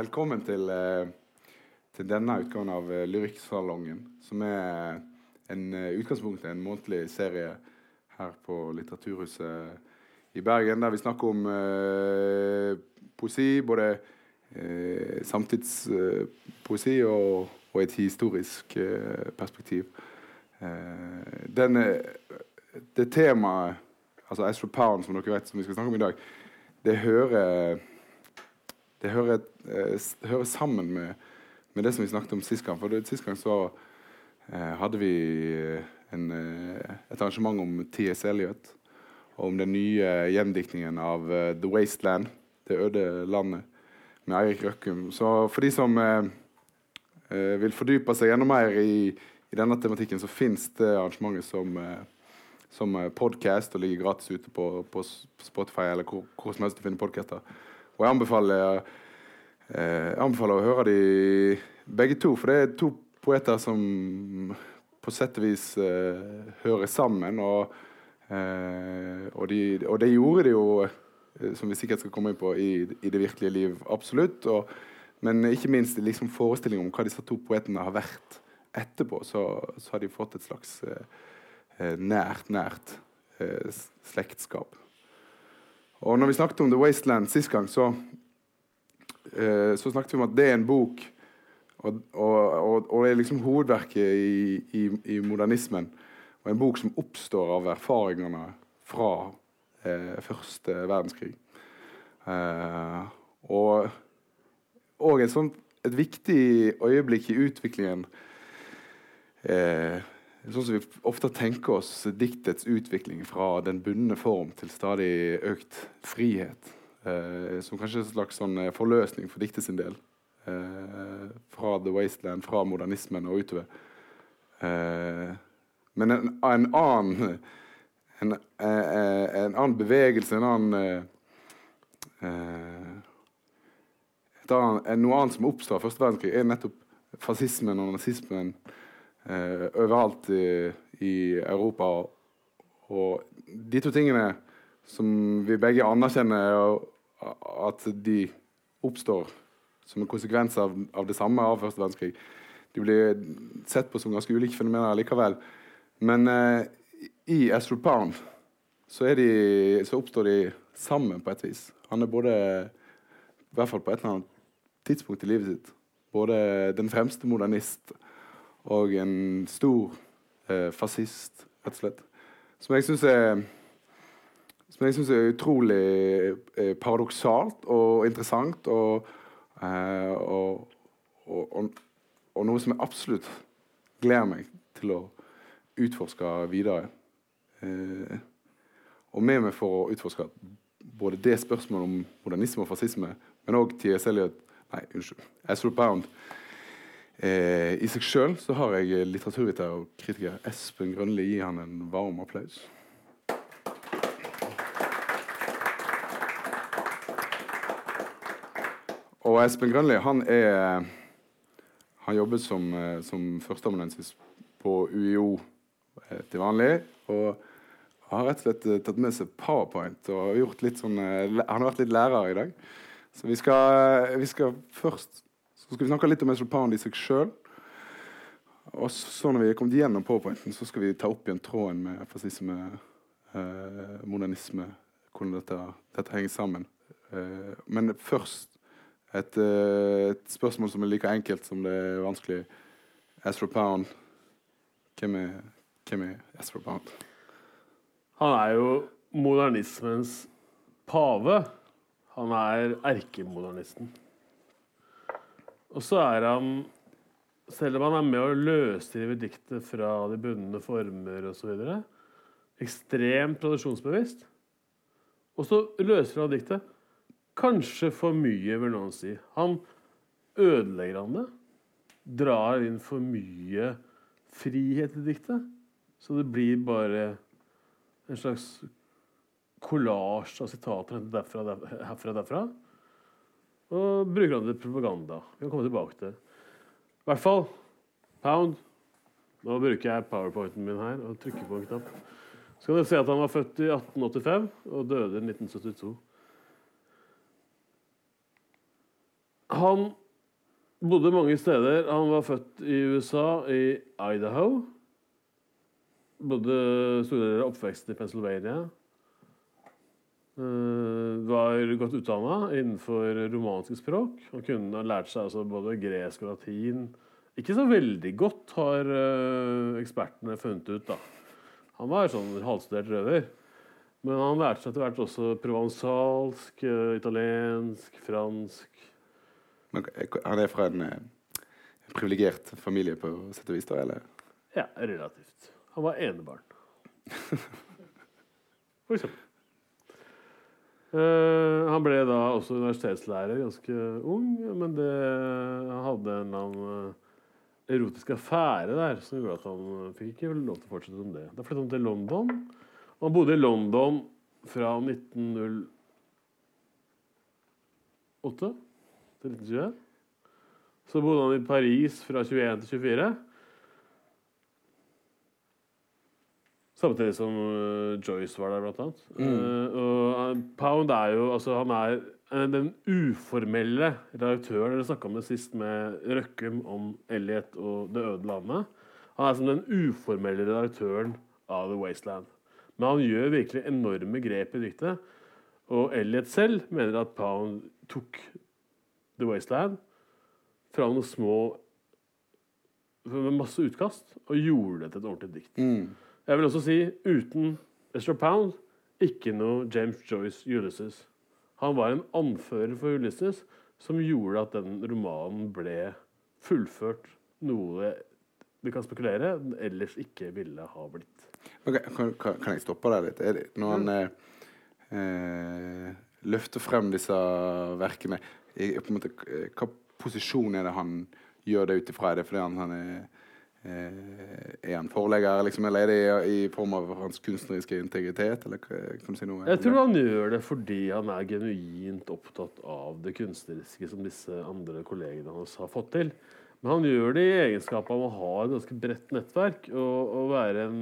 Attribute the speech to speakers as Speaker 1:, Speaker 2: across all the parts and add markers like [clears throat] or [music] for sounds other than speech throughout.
Speaker 1: velkommen til, eh, til denne utgaven av eh, Lyrikksalongen, som er en eh, utgangspunkt i en månedlig serie her på Litteraturhuset i Bergen, der vi snakker om eh, poesi, både eh, samtidspoesi og, og, et historisk eh, perspektiv. denne, det temaet, altså Astro Pound, som dere vet, som vi skal snakke om i dag, det hører det hører, eh, hører sammen med, med, det som vi snakket om sist gang. For det, Sist gang så eh, hadde vi eh, en, eh, et arrangement om T.S. Eliot. Og om den nye gjendiktningen av uh, The Wasteland, Det øde landet, med Eirik Røkkum. Så for de som eh, vil fordype seg enda mer i, i denne tematikken, så fins det arrangementet som, som podkast og ligger gratis ute på, på Spotify eller hvor, hvor som helst du finner podkaster. Og jeg anbefaler, eh, jeg anbefaler å høre de begge to, for det er to poeter som på sett og vis eh, hører sammen. Og, eh, og, de, og, det gjorde de jo, som vi sikkert skal komme inn på, i, i det virkelige liv. Absolutt. Og, men ikke minst liksom forestillingen om hva disse to poetene har vært etterpå. Så, så har de fått et slags nært, nært slektskap. Og når vi snakket om The Wasteland sist gang, så, eh, så snakket vi om at det er en bok og, og, og, er liksom hovedverket i, i, i, modernismen. Og en bok som oppstår av erfaringene fra eh, første verdenskrig. Eh, og, og et, sånt, et viktig øyeblikk i utviklingen eh, sånn som vi ofte tenker oss diktets utvikling fra den bundne form til stadig økt frihet. Eh, som kanskje er en slags sånn eh, forløsning for diktet sin del. Eh, fra The Wasteland, fra modernismen og utover. Eh, men en, en annen en, eh, en, annen bevegelse, en annen eh, Noe annet som oppstår i første verdenskrig, er nettopp fascismen og nazismen eh, overalt i, i Europa. Og de to tingene som vi begge anerkjenner at de oppstår som en konsekvens av, av det samme av første verdenskrig. De blir sett på som ganske ulike fenomener likevel. Men eh, i Astro Pound så, de, så, oppstår de sammen på et vis. Han er både, i hvert fall på et eller annet tidspunkt i livet sitt, både den fremste modernist og en stor eh, fascist, rett og slett. Som jeg syns er som jeg syns er utrolig eh, paradoksalt og interessant. Og, eh, og, og, og, noe som jeg absolutt gleder meg til å utforske videre. Eh, og med meg for å utforske både det spørsmålet om modernisme og fascisme, men òg T.S. Eliot Nei, unnskyld. Ezra Pound Eh, I seg sjøl har jeg litteraturviter og kritiker Espen Grønli. Gi han en varm applaus. Og Espen Grønli han er Han jobber som, eh, som førsteamanuensis på UiO eh, til vanlig. Og har rett og slett eh, tatt med seg Powerpoint og gjort litt sånn Han har vært litt lærer i dag. Så vi skal, vi skal først så skal vi snakke litt om Ezra Pound i seg sjøl. Og så når vi er kommet gjennom powerpointen, så skal vi ta opp igjen tråden med fascisme, eh, modernisme, hvordan dette, dette henger sammen. Eh, men først et, eh, et, spørsmål som er like enkelt som det er vanskelig. Ezra Pound. Hvem er, hvem er Ezra Pound?
Speaker 2: Han er jo modernismens pave. Han er erkemodernisten. Og så er han, selv om han er med å løsrive diktet fra de bundne former osv., ekstremt tradisjonsbevisst. Og så løser han diktet. Kanskje for mye, vil noen si. Han ødelegger han det. Drar inn for mye frihet i diktet. Så det blir bare en slags kollasj av sitater derfra, herfra og derfra. Og bruker han til propaganda. Vi kan komme tilbake til det. I hvert fall Pound. Nå bruker jeg powerpointen min her og trykker på en knapp. Så kan dere se at han var født i 1885 og døde i 1972. Han bodde mange steder. Han var født i USA, i Idaho. Bodde store deler av oppveksten i Pennsylvania. Eh, var godt utdanna innenfor romanske språk. Han kunne ha lært seg altså både gresk og latin. Ikke så veldig godt, har eh, ekspertene funnet ut. da. Han var sånn halvstudert røver. Men han lærte seg etter hvert også provansalsk, eh, italiensk, fransk
Speaker 1: Men han er fra en eh, privilegert familie på sett og vis, da? Eller?
Speaker 2: Ja, relativt. Han var enebarn. [laughs] For eksempel. Eh, han ble da også universitetslærer ganske ung, men det, han hadde en eller annen eh, erotisk affære der som gjorde at han fikk ikke lov til å fortsette som det. Da flyttet han til London. Han bodde i London fra 1908 til 1921. Så bodde han i Paris fra 21 til 24. Samtidig som eh, Joyce var der, blant annet. Eh, og eh, Pound er jo altså Han er den uformelle redaktøren Dere snakka om det sist med Røkkum om Elliot og Det øde landet. Han er som den uformelle redaktøren av The Wasteland. Men han gjør virkelig enorme grep i diktet. Og Elliot selv mener at Pound tok The Wasteland fra noen små med masse utkast og gjorde det til et ordentlig dikt.
Speaker 1: Mm.
Speaker 2: Jeg vil også si uten Esther Pound ikke noe James Joyce Ulysses. Han var en anfører for Ulysses som gjorde at den romanen ble fullført. Noe vi kan spekulere ellers ikke ville ha blitt.
Speaker 1: Okay, Kan, kan, jeg stoppe deg litt? Når han mm. eh, løfter frem disse verkene, i, måte, eh, hva posisjon er det han gjør det ut ifra? Er det fordi han, han er Er han forlegger, liksom, eller er det i, form av hans kunstneriske integritet? Eller kan du si noe?
Speaker 2: Jeg tror han gjør det fordi han er genuint opptatt av det kunstneriske som disse andre kollegene hans har fått til. Men han gjør det i egenskap av å ha et ganske bredt nettverk og, og være en,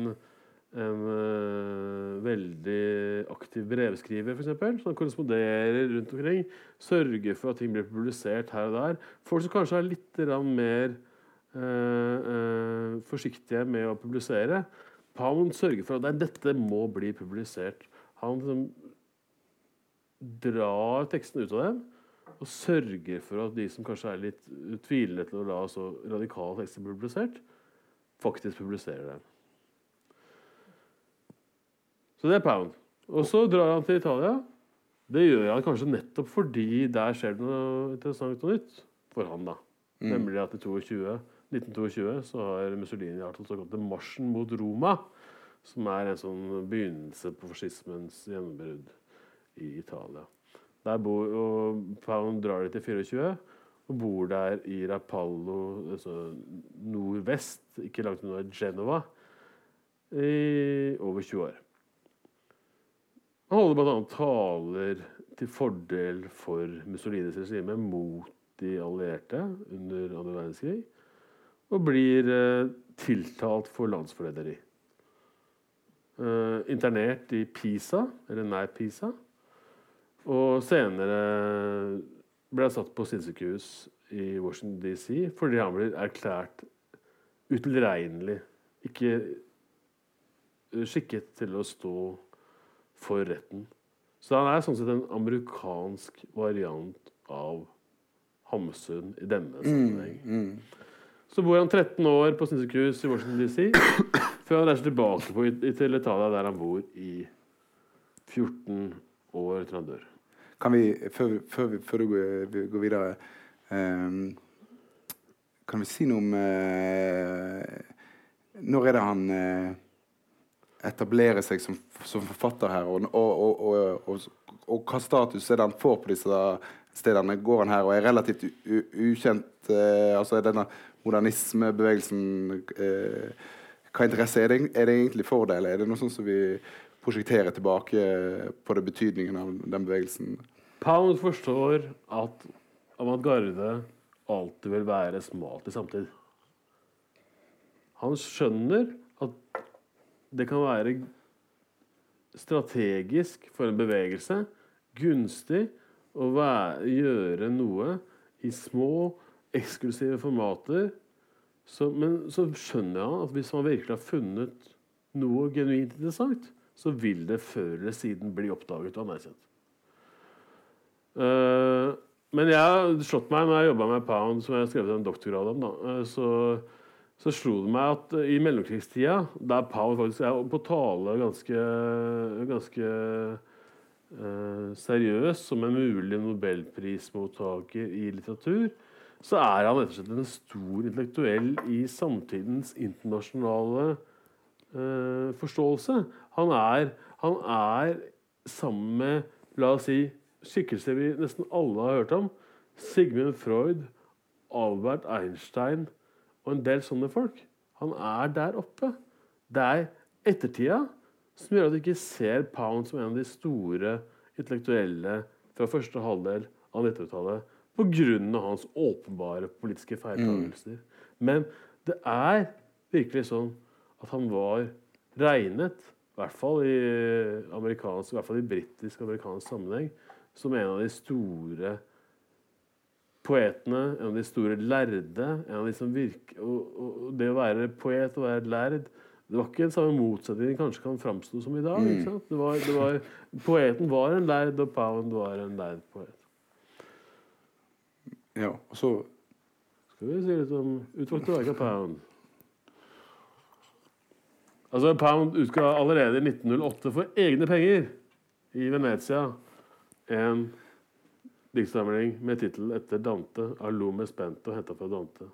Speaker 2: en uh, veldig aktiv brevskriver, f.eks. Som korresponderer rundt omkring. Sørger for at ting blir publisert her og der. Folk som kanskje er litt mer øh, forsiktige med å publisere. Pound sørger for at dette må bli publisert. Han liksom drar tekstene ut av dem og sørger for at de som kanskje er litt tvilende til å la så radikale tekster bli publisert, faktisk publiserer dem. Så det er Pound. Og så drar han til Italia. Det gjør han kanskje nettopp fordi der skjer det noe interessant og nytt for han. da. Nemlig at i 22, 1922 så har Mussolini hatt den såkalte marsjen mot Roma. Som er en sånn begynnelse på fascismens gjennombrudd i Italia. Der bor, og Pound drar dit i 24 og bor der i Rapallo, altså nordvest, ikke langt unna Genova, i over 20 år. Han holder bl.a. taler til fordel for Mussolinis regime mot de allierte under andre verdenskrig, og blir eh, tiltalt for landsforræderi. Eh, internert i Pisa, eller nær Pisa, og senere ble han satt på sinnssykehus i Washington DC fordi han blir erklært utilregnelig, ikke eh, skikket til å stå for retten. Så han er sånn sett en amerikansk variant av Hamsun i denne sammenheng. Så bor han 13 år på sinnssykehus i Washington DC, før han reiser tilbake på, til Italia, der han bor i 14 år etter han dør.
Speaker 1: Kan vi, før, før, før du går, vi går videre um, Kan vi si noe om uh, Når er det han uh, etablerer seg som, som forfatter her, og, og, og, og, hva status er det han får på disse stedene? Går han her og er relativt ukjent? Uh, altså er denne modernismebevegelsen eh, Hva interesse er det, er det egentlig for det, eller er det noe sånt som vi prosjekterer tilbake på det betydningen av den bevegelsen?
Speaker 2: Pound forstår at avantgarde alltid vil være smalt i samtid. Han skjønner at det kan være strategisk for en bevegelse, gunstig, å være, gjøre noe i små, eksklusive formater. Så, men så skjønner jeg at hvis man virkelig har funnet noe genuint interessant, så vil det før eller siden bli oppdaget og anerkjent. Uh, men jeg slått meg når jeg jobba med Pound, som jeg har skrevet en doktorgrad om, da, uh, så, så, slo det meg at uh, i mellomkrigstida, der Pound faktisk er på tale ganske, ganske seriøs som en mulig nobelprismottaker i litteratur, så er han rett og slett en stor intellektuell i samtidens internasjonale uh, forståelse. Han er, han er, sammen med la oss si, skikkelser vi nesten alle har hørt om, Sigmund Freud, Albert Einstein og en del sånne folk. Han er der oppe. Det er ettertida som gjør at du ikke ser Pound som en av de store intellektuelle fra første halvdel av 90-tallet pga. hans åpenbare politiske feiltagelser. Mm. Men det er virkelig sånn at han var regnet, i hvert fall i amerikansk, i hvert fall i britisk-amerikansk sammenheng, som en av de store poetene, en av de store lærde. en av de som virker, og, og Det å være poet og være lærd det var ikke den samme motsetningen kanskje kan framstå som i dag. Mm. Det var, det var, poeten var en lærd, og Pound var en lærd poet.
Speaker 1: Ja, og så
Speaker 2: Skal vi si litt om utvalgte verk av Pound. Altså, Pound utga allerede i 1908 for egne penger i Venezia en diktsamling med tittel 'Etter Dante' 'Alume Spento, henta fra Dante.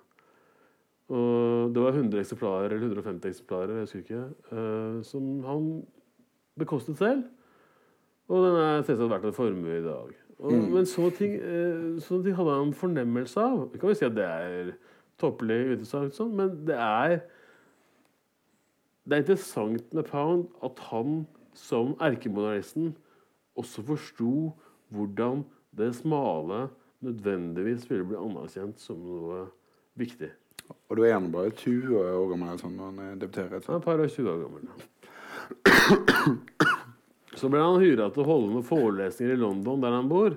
Speaker 2: Og det var 100 eksemplarer eller 150 eksemplarer jeg husker ikke, uh, som han bekostet selv. Og den er selvsagt verdt en formue i dag. Og, mm. Men sånne ting, uh, sånne ting, hadde han en fornemmelse av. Vi kan vi si at det er tåpelig utsagt, sånn, men det er det er interessant med Pound at han som erkemodernisten også forsto hvordan det smale nødvendigvis ville bli anerkjent som noe viktig.
Speaker 1: Og da er han bare 20 år gammel sånn, når han debuterer?
Speaker 2: Han er et par og 20 år gammel. [clears throat] Så ble han hyra til å holde noen forelesninger i London, der han bor,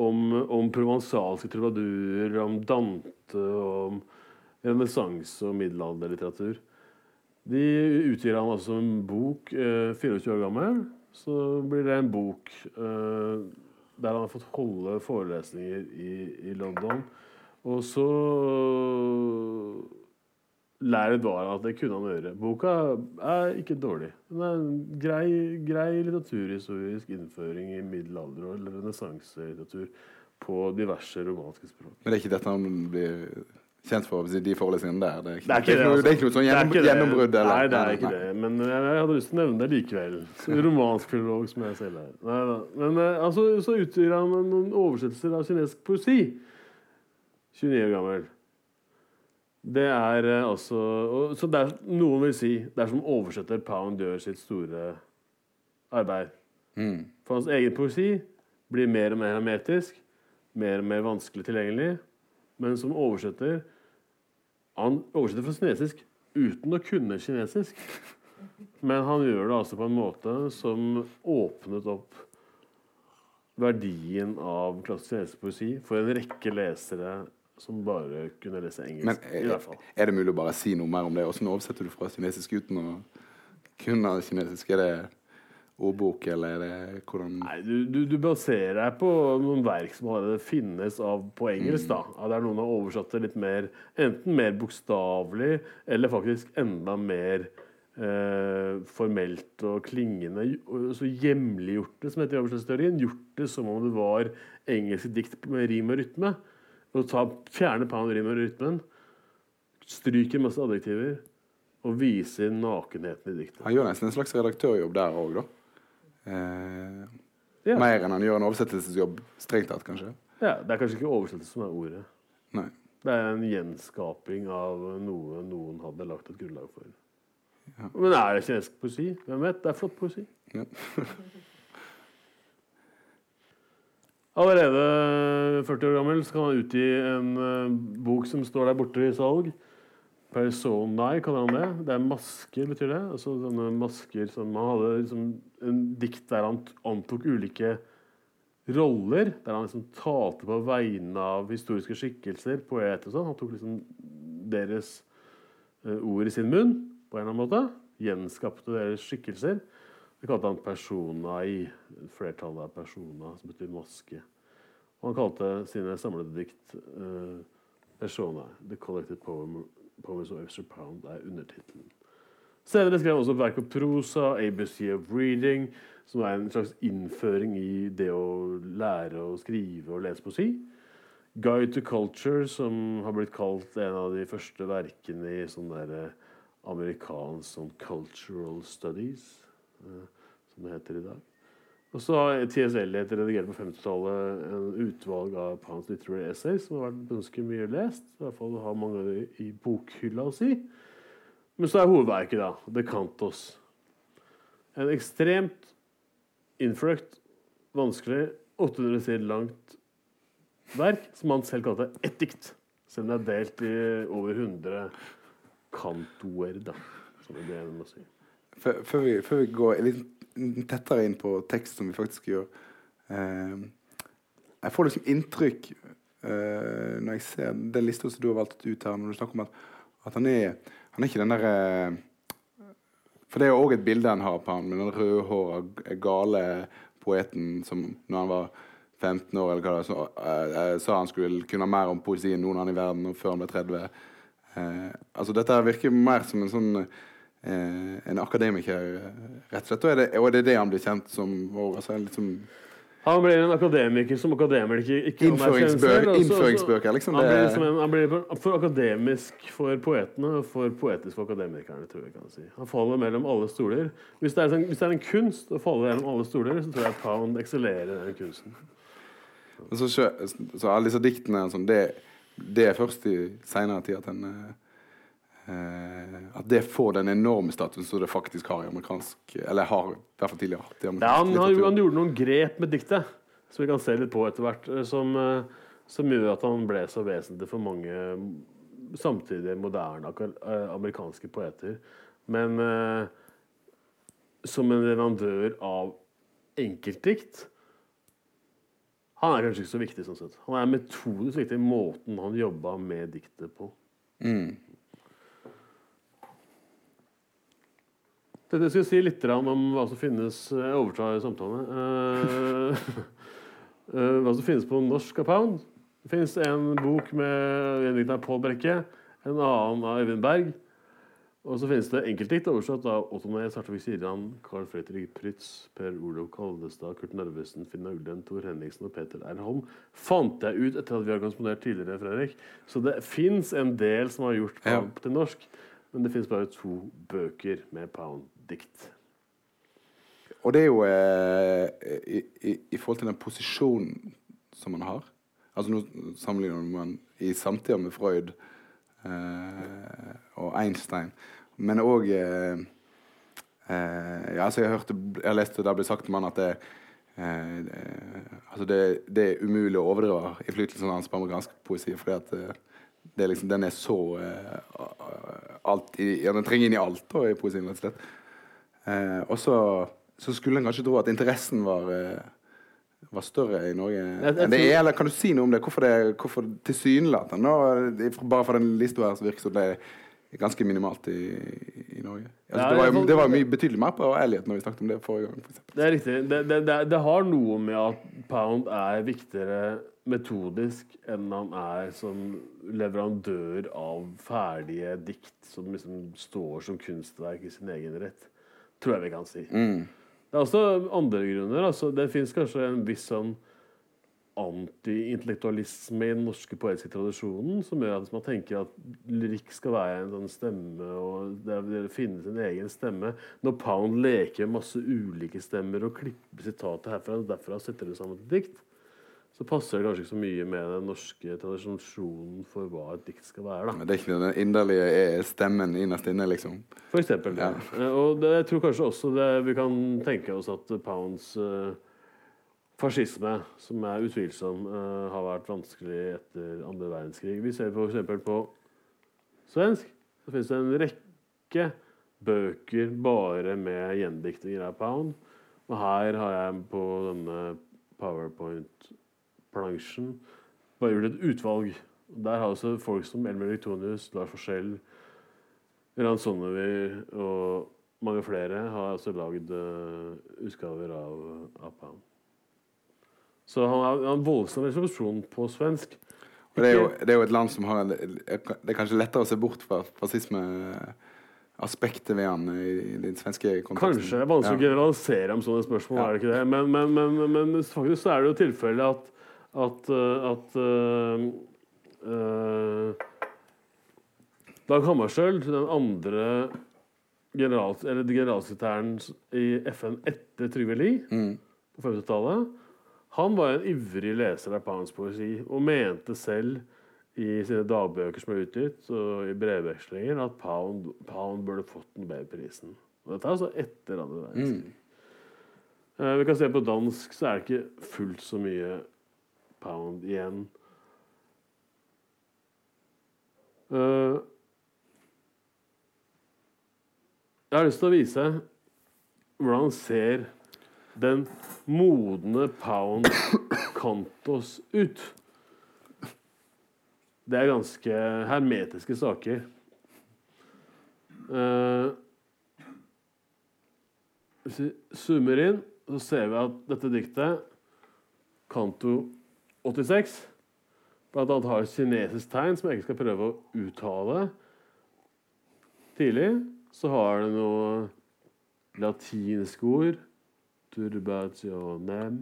Speaker 2: om, om provansalske trubadurer, om Dante, om renessanse og middelalderlitteratur. De utgir han altså en bok, eh, 24 år gammel. Så blir det en bok eh, der han har fått holde forelesninger i, i London. Og så lærer var at det kunne han gjøre. Boka er ikke dårlig. Den er en grei, grei litteraturhistorisk innføring i middelalder- og renessanselitteratur på diverse romanske språk.
Speaker 1: Men det er ikke dette han blir kjent for de forelesningene der? Det er ikke, det er ikke, det, altså. det er ikke noe sånn gjennom, gjennombrudd?
Speaker 2: Nei, det er ikke det. Men jeg, jeg hadde lyst til å nevne det likevel. Romansk filolog som jeg selv er. Nei, da. Men eh, altså, så utgjør han noen oversettelser av kinesisk poesi. 29 år gammel. Det er altså og, Så det er, noen vil si det er som oversetter Pound gjør sitt store arbeid. Mm. For hans egen poesi blir mer og mer hermetisk, mer og mer vanskelig tilgjengelig. Men som oversetter Han oversetter fra kinesisk uten å kunne kinesisk. Men han gjør det altså på en måte som åpnet opp verdien av klassisk kinesisk poesi for en rekke lesere som bare kunne lese engelsk.
Speaker 1: Men er, i hvert fall. er det mulig å bare si noe mer om det? Hvordan oversetter du fra kinesisk uten å kunne kinesisk? Er det ordbok, eller er det hvordan
Speaker 2: Nei, du, du, du, baserer deg på noen verk som allerede finnes av, på engelsk. Mm. da. Ja, der noen har oversatt det litt mer enten mer bokstavelig eller faktisk enda mer eh, formelt og klingende. Så hjemliggjort det, som heter i oversettelsesteorien. Gjort det som om det var engelske dikt med rim og rytme. Og ta, Fjerne pan, rim og rytmen. stryker masse adjektiver. Og viser nakenheten i diktet.
Speaker 1: Han gjør nesten en slags redaktørjobb der òg, da. Eh, ja. Mer enn han gjør en oversettelsesjobb strengt tatt, kanskje?
Speaker 2: Ja, Det er kanskje ikke oversettelse som er ordet.
Speaker 1: Nei.
Speaker 2: Det er en gjenskaping av noe noen hadde lagt et grunnlag for. Ja. Men er det kinesisk poesi? Hvem vet? Det er flott poesi. Ja. [laughs] Allerede 40 år gammel så kan han utgi en uh, bok som står der borte i salg. Personae, kaller han det. Det er masker, betyr det. Altså sånne masker som Han hadde liksom en dikt der han antok ulike roller, der han liksom talte på vegne av historiske skikkelser, poeter og sånn. Han tok liksom deres uh, ord i sin munn på en eller annen måte. Gjenskapte deres skikkelser. Det kalte han personai, flertallet av persona, som betyr maske. Og han kalte sine samlede dikt uh, persona. The Collected Poem, Poems of Extra Pound er undertittelen. Senere skrev han også verk og prosa, ABC of Reading, som er en slags innføring i det å lære å skrive og lese poesi. Guide to Culture, som har blitt kalt en av de første verkene i sånn eh, amerikansk sånn cultural studies, eh, som det heter i dag. Og så har TS Eliot redigert på 50-tallet en utvalg av Pounds Literary Essays som har vært ganske mye lest. I hvert fall har mange av i bokhylla å si. Men så er hovedverket, da, The Cantos. En ekstremt innfløkt, vanskelig, 800 sider langt verk som han selv kalte et dikt. Selv om det er delt i over 100 kantoer, da, som det blir å si.
Speaker 1: Før, vi, før, vi, går litt tettere inn på tekst, som vi faktisk gjør eh, Jeg får liksom inntrykk eh, når jeg ser den lista som du har valgt ut her, når du snakker om at, at han er han er ikke den derre eh, For det er jo òg et bilde han har på han, med den rødhåra, gale poeten som når han var 15 år, eller hva det så, uh, sa han skulle kunne mer om poesi enn noen annen i verden før han ble 30. Uh, altså Dette virker mer som en sånn en akademiker, rett og slett. Og er, det, og er det det han blir kjent som? Altså, liksom,
Speaker 2: han blir en akademiker som akademiker ikke
Speaker 1: Innføringsbøker, innføringsbøker liksom.
Speaker 2: Han blir, liksom en, han blir, for akademisk for poetene og for poetisk for akademikerne. tror jeg kan si. Han faller mellom alle stoler. Hvis det, er, en, hvis det er en kunst å falle mellom alle stoler, så tror jeg Pound eksellerer i den kunsten.
Speaker 1: Så, så, alle disse diktene sånn, det, det, er først i seinere tid at en eh, Eh, at det får den enorme statusen som det faktisk har i amerikansk Eller har i hvert fall tidligere hatt
Speaker 2: ja, han. Han gjorde noen grep med diktet som vi kan se litt på etter hvert, eh, som, eh, som gjør at han ble så vesentlig for mange samtidig moderne amerikanske poeter. Men eh, som en leverandør av enkeltdikt Han er kanskje ikke så viktig sånn sett. Han er metodisk viktig i måten han jobba med diktet på. Mm. Jeg skal jeg si litt om hva som finnes Jeg overtar samtalen. Uh, uh, [laughs] hva som finnes på norsk av Pound. Det finnes en bok med en dikt av Pål Brekke, en annen av Øyvind Berg. Og så finnes det enkeltdikt oversatt av Otto Nes, Hartvig Siran, Carl Fredrik Prytz, Per Olof Kaldestad, Kurt Narvesen, Finna Ulden, Tor Henriksen og Peter R. Holm. Fant jeg ut etter at vi har konsponert tidligere, Fredrik. Så det fins en del som har gjort Pound ja. til norsk. Men det fins bare to bøker med Pound dikt.
Speaker 1: Og det er jo eh, i, i, i, forhold til den posisjonen som man har Altså Nå sammenligner man i samtida med Freud eh, og Einstein, men òg eh, eh, ja, altså jeg, hørte, jeg leste det ble sagt om han at det, eh, altså det, det, er umulig å overdrive innflytelsen hans på amerikansk poesi. fordi at eh, liksom, den er så alt i, ja, Den trenger inn i alt da, i poesien. rett og slett. Eh, og så, så, skulle en kanskje tro at interessen var, eh, var større i Norge enn det er. Eller kan du si noe om det? Hvorfor, det, hvorfor tilsynelatende Bare for den lista her så virker det som det er ganske minimalt i, i Norge. Altså, det, var, det var mye betydelig mer på Elliot når vi snakket om det forrige gang. For
Speaker 2: det er riktig. Det, det, det, har noe med at Pound er viktigere metodisk enn han er som leverandør av ferdige dikt som liksom står som kunstverk i sin egen rett tror jeg vi kan si. Mm. Det er også andre grunner. Altså, det fins kanskje en viss sånn antiintellektualisme i den norske poetiske tradisjonen som gjør at man tenker at lyrikk skal være en sånn stemme, og det, finne sin egen stemme. Når Pound leker med masse ulike stemmer og klipper sitatet herfra og derfra og setter det sammen til dikt, så passer det kanskje ikke så mye med den norske tradisjonen for hva et dikt skal være.
Speaker 1: Da. Det er ikke den inderlige stemmen innerst inne, liksom?
Speaker 2: For eksempel. Ja. Og det, jeg tror kanskje også det, vi kan tenke oss at Pounds uh, fascisme, som er utvilsom, uh, har vært vanskelig etter andre verdenskrig. Vi ser f.eks. på svensk. Så finnes det en rekke bøker bare med gjendiktinger av Pound. Og her har jeg på denne powerpoint-plansjen bare gjort et utvalg. Der har også folk som Elmer Victonius, Lars Forskjell, Ran Sonnevi og mange flere har også lagd uh, utgaver av, APA. Så han har en voldsom resolusjon på svensk.
Speaker 1: Og det, er jo, det er jo et land som har Det er kanskje lettere å se bort fra fascismeaspektet ved han i, i den svenske konteksten.
Speaker 2: Kanskje. Det er vanskelig å generalisere om sånne spørsmål,
Speaker 1: Ja.
Speaker 2: er det ikke det? Men, men, men, men faktisk så er det jo tilfellet at at, uh, at uh, uh, Dag Hammarskjöld, den andre general, eller generalsekretæren i FN etter Trygve Lie
Speaker 1: Mm.
Speaker 2: på 50-tallet, han var en ivrig leser av Pounds poesi og mente selv i sine dagbøker som er utgitt, og i brevvekslinger, at Pound, Pound burde fått Nobelprisen. Og dette er altså etter andre verdenskrig. Eh, vi kan se på dansk, så er det ikke fullt så mye Pound igjen. Uh, jeg har lyst til å vise hvordan ser den modne Pound Kantos ut. Det er ganske hermetiske saker. Uh, hvis vi zoomer inn, så ser vi at dette diktet, kanto 86, blant annet har et kinesisk tegn som jeg ikke skal prøve å uttale tidlig. Så har det noe latinske ord. Turbationem.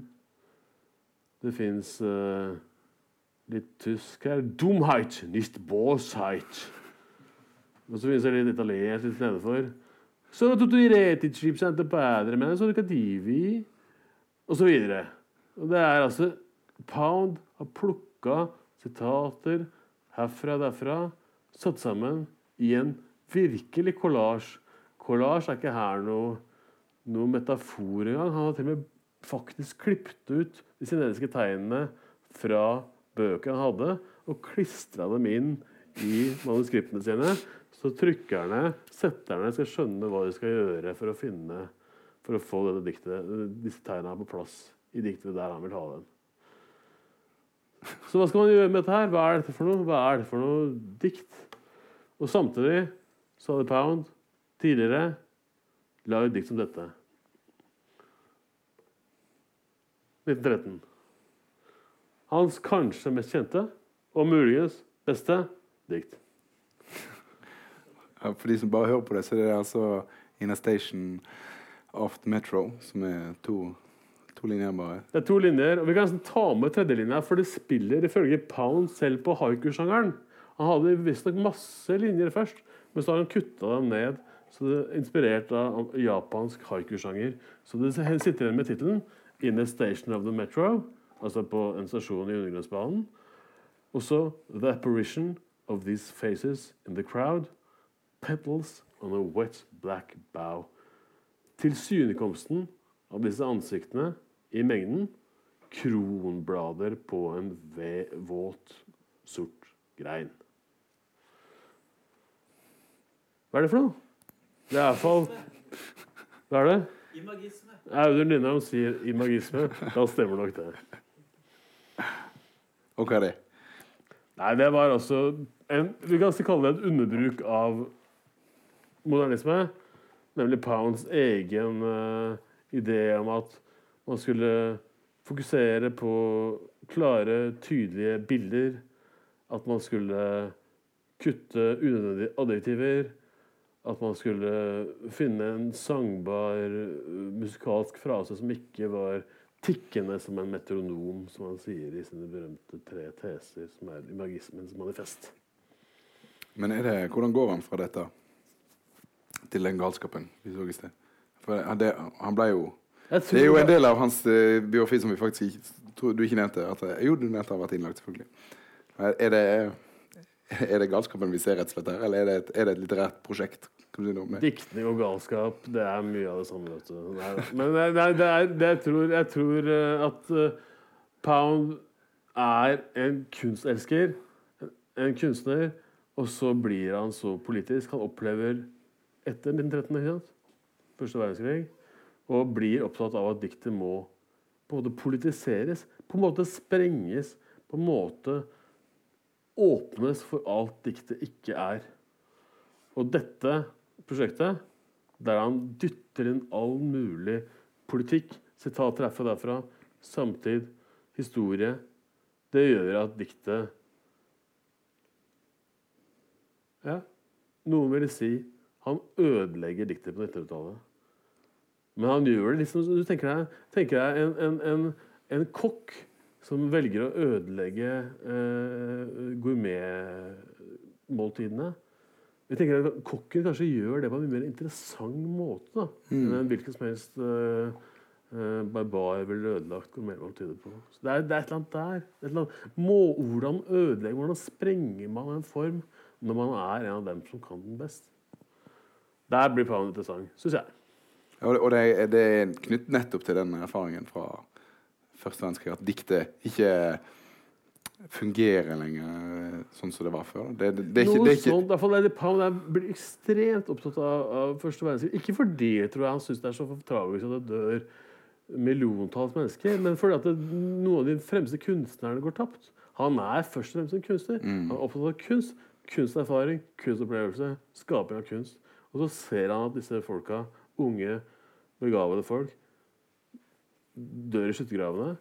Speaker 2: Det fins litt tysk her. Dumheit, nicht Bosheit. Og så finnes det litt italiensk litt nedenfor. Så tutuiretic, sente padre, men så divi, og så videre. Og det er altså Pound har plukka sitater herfra og derfra, satt sammen i en virkelig kollasj. Kollasj er ikke her noe, noe metafor engang. Han har til og med faktisk klippet ut de kinesiske tegnene fra bøker han hadde, og klistra dem inn i manuskriptene sine. Så trykkerne, setterne, skal skjønne hva de skal gjøre for å finne for å få dette diktet, disse tegnene på plass i diktet der han vil ha dem. Så hva skal man gjøre med dette her? Hva er dette for noe? Hva er det for noe dikt? Og samtidig så hadde Pound tidligere lagd dikt som dette. 1913. Hans kanskje mest kjente, og muligens beste, dikt.
Speaker 1: Ja, For de som bare hører på det, så er det altså In a Station the Metro, som er to, to linjer bare.
Speaker 2: Det er to linjer, og vi kan nesten ta med tredjelinja, for det spiller ifølge Pound selv på haiku-sjangeren. Han hadde visstnok masse linjer først, men så har han kutta dem ned. Så det er inspirert av japansk haiku-sjanger. Så det sitter igjen med tittelen 'In a Station of the Metro', altså på en stasjon i Undergrunnsbanen. Og så 'The Apparition of These Faces in the Crowd'. Petals on a wet black bow. Tilsynekomsten av disse ansiktene i mengden kronblader på en ve- våt, sort grein. Hva er det for noe? Det er iallfall Hva er det?
Speaker 3: Imagisme.
Speaker 2: Audun Lindholm sier imagisme. Da stemmer nok det.
Speaker 1: Og hva er det?
Speaker 2: Nei, det var altså en, Vi kan kalle det et underbruk av modernisme. Nemlig Pounds egen uh, idé om at man skulle fokusere på klare, tydelige bilder. At man skulle kutte unødvendige adjektiver. At man skulle finne en sangbar eh, musikalsk frase som ikke var tikkende som en metronom, som han sier i sine berømte tre teser, som er imagismens manifest.
Speaker 1: Men er det, hvordan går han fra dette til den galskapen vi så i sted? For det, han ble jo Det er jo en del av hans eh, biografi som vi faktisk ikke, tror du ikke nevnte. At, jo, du nevnte har vært innlagt, selvfølgelig. Er det, er det galskapen vi ser rett og slett her, eller er det et, er det et litterært prosjekt? Si?
Speaker 2: Diktning og galskap, det er mye av det samme. Vet du. Nei. Men det, det, er- det er, det jeg, tror, jeg tror eh, at eh, Pound er en kunstelsker, en kunstner, og så blir han så politisk. Han opplever etter 1913, ikke sant? første verdenskrig, og blir opptatt av at diktet må på en måte politiseres, på en måte sprenges, på en måte åpnes for alt diktet ikke er. Og dette prosjektet, der han dytter inn all mulig politikk, sitater herfra og derfra, samtid, historie, det gjør at diktet Ja, noen ville si han ødelegger diktet på 1900-tallet. Men han gjør det liksom Du tenker deg, tenker deg en, en, en, en, kokk som velger å ødelegge eh, gourmetmåltidene. Jeg tenker at Kokken kanskje gjør det på en mye mer interessant måte da, mm. enn hvilken som helst uh, uh, barbar ville ødelagt gourmetmåltidet på. Så det, er, det er et eller annet der. Eller annet. Må, hvordan ødelegger hvordan sprenger man en form når man er en av dem som kan den best? Der blir planen interessant, syns jeg.
Speaker 1: Og, og det, er, det er knyttet nettopp til den erfaringen fra første verdenskrig at diktet ikke fungerer lenger sånn som det var før. Det, det, det er ikke,
Speaker 2: Noe ikke... sånt, derfor er det Pound blir ekstremt opptatt av, av første verdenskrig. Ikke fordi tror jeg, han syns det er så tragisk at det dør milliontalls mennesker, men fordi at det, noen av de fremste kunstnerne går tapt. Han er først og fremst en kunstner. Mm. Han er opptatt av kunst, kunsterfaring, kunstopplevelse, skaping av kunst. Og så ser han at disse folka unge, begavede folk dør i skyttergravene.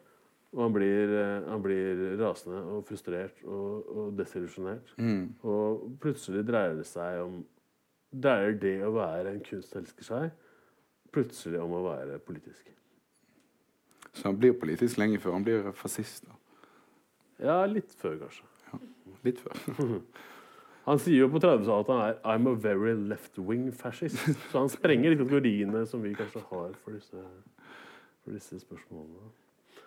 Speaker 2: Og han blir, eh, han blir, rasende og frustrert og, og desillusjonert. Mm. Og plutselig dreier det seg om Dreier det å være en kunstelsker seg plutselig om å være politisk.
Speaker 1: Så han blir politisk lenge før han blir fascist? da?
Speaker 2: Ja, litt før, kanskje.
Speaker 1: Ja, litt før. [laughs]
Speaker 2: Han sier jo på 30-tallet at han er I'm a very left-wing fascist. Så han sprenger litt kategoriene som vi kanskje har for disse, for disse spørsmålene.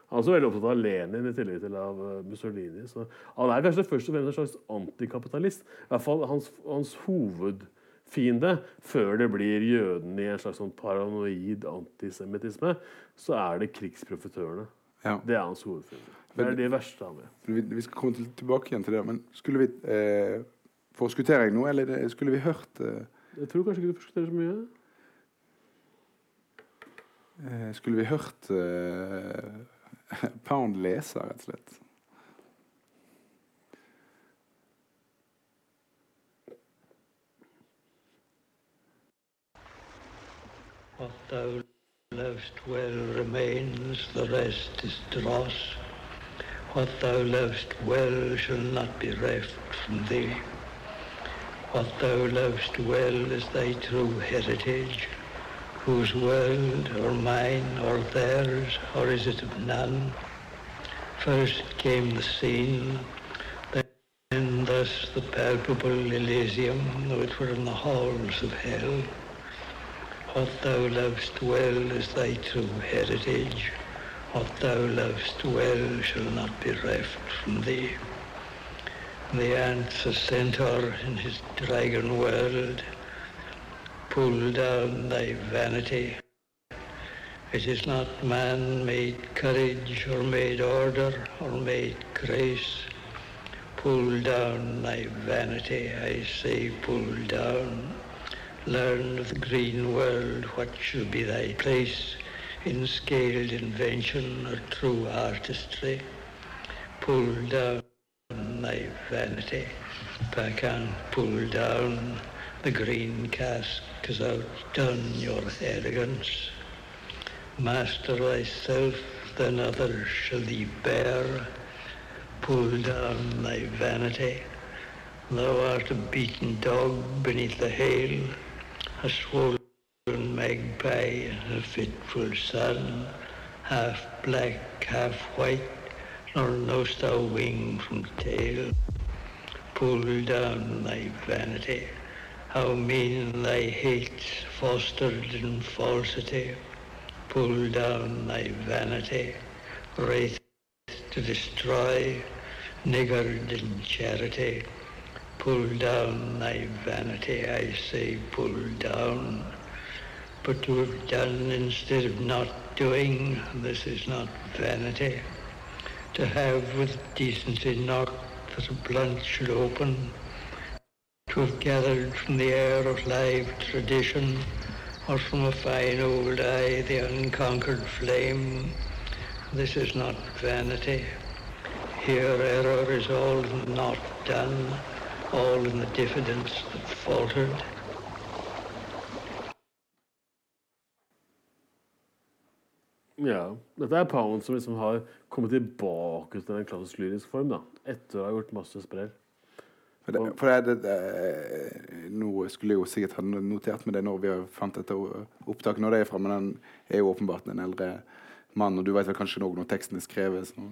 Speaker 2: Han er også veldig opptatt av Lenin i tillegg til av eh, Mussolini. Så han er kanskje først og fremst en slags antikapitalist. I hvert fall hans, hans hovedfiende, før det blir jøden i en slags sånn paranoid antisemittisme, så er det krigsprofitørene. Ja. Det er hans hovedfiende. Det er det verste han vet.
Speaker 1: Vi, vi skal komme til, tilbake igjen til det, men skulle vi eh Forskutterer jeg noe, eller skulle vi hørt uh,
Speaker 2: Jeg tror kanskje ikke du forskutterer så mye.
Speaker 1: Uh, skulle vi hørt uh, [laughs] Pound lese, rett og slett?
Speaker 3: What thou lovest well remains, the rest is dross. What thou lovest well shall not be reft from thee. What thou lovest well is thy true heritage, whose world, or mine, or theirs, or is it of none? First came the scene, then thus the palpable Elysium, though it were in the halls of hell. What thou lovest well is thy true heritage, what thou lovest well shall not be reft from thee. The ant's centaur in his dragon world. Pull down thy vanity. It is not man made courage or made order or made grace. Pull down thy vanity, I say pull down. Learn of the green world what shall be thy place in scaled invention or true artistry. Pull down thy vanity. I can pull down the green cask, cause outdone your arrogance. Master thyself, then others shall thee bear. Pull down thy vanity. Thou art a beaten dog beneath the hail, a swollen magpie a fitful sun, half black, half white, nor knowst thou wing from tail. Pull down thy vanity, how mean thy hates fostered in falsity. Pull down thy vanity, wraith to destroy, niggard in charity. Pull down thy vanity, I say pull down. But to have done instead of not doing, this is not vanity to have with decency not that a blunt should open, to have gathered from the air of live tradition, or from a fine old eye the unconquered flame, This is not vanity. Here error is all not done, all in the diffidence that faltered.
Speaker 2: Ja. Dette er Pound som liksom har kommet tilbake til en klassisk lyrisk form. da Etter å ha gjort masse sprell.
Speaker 1: For det, for det, det, det, nå skulle jeg jo sikkert ha notert med det når vi har fant dette opptaket når det er fra, men den er jo åpenbart en eldre mann, og du vet vel kanskje noe når teksten er skrevet? Så.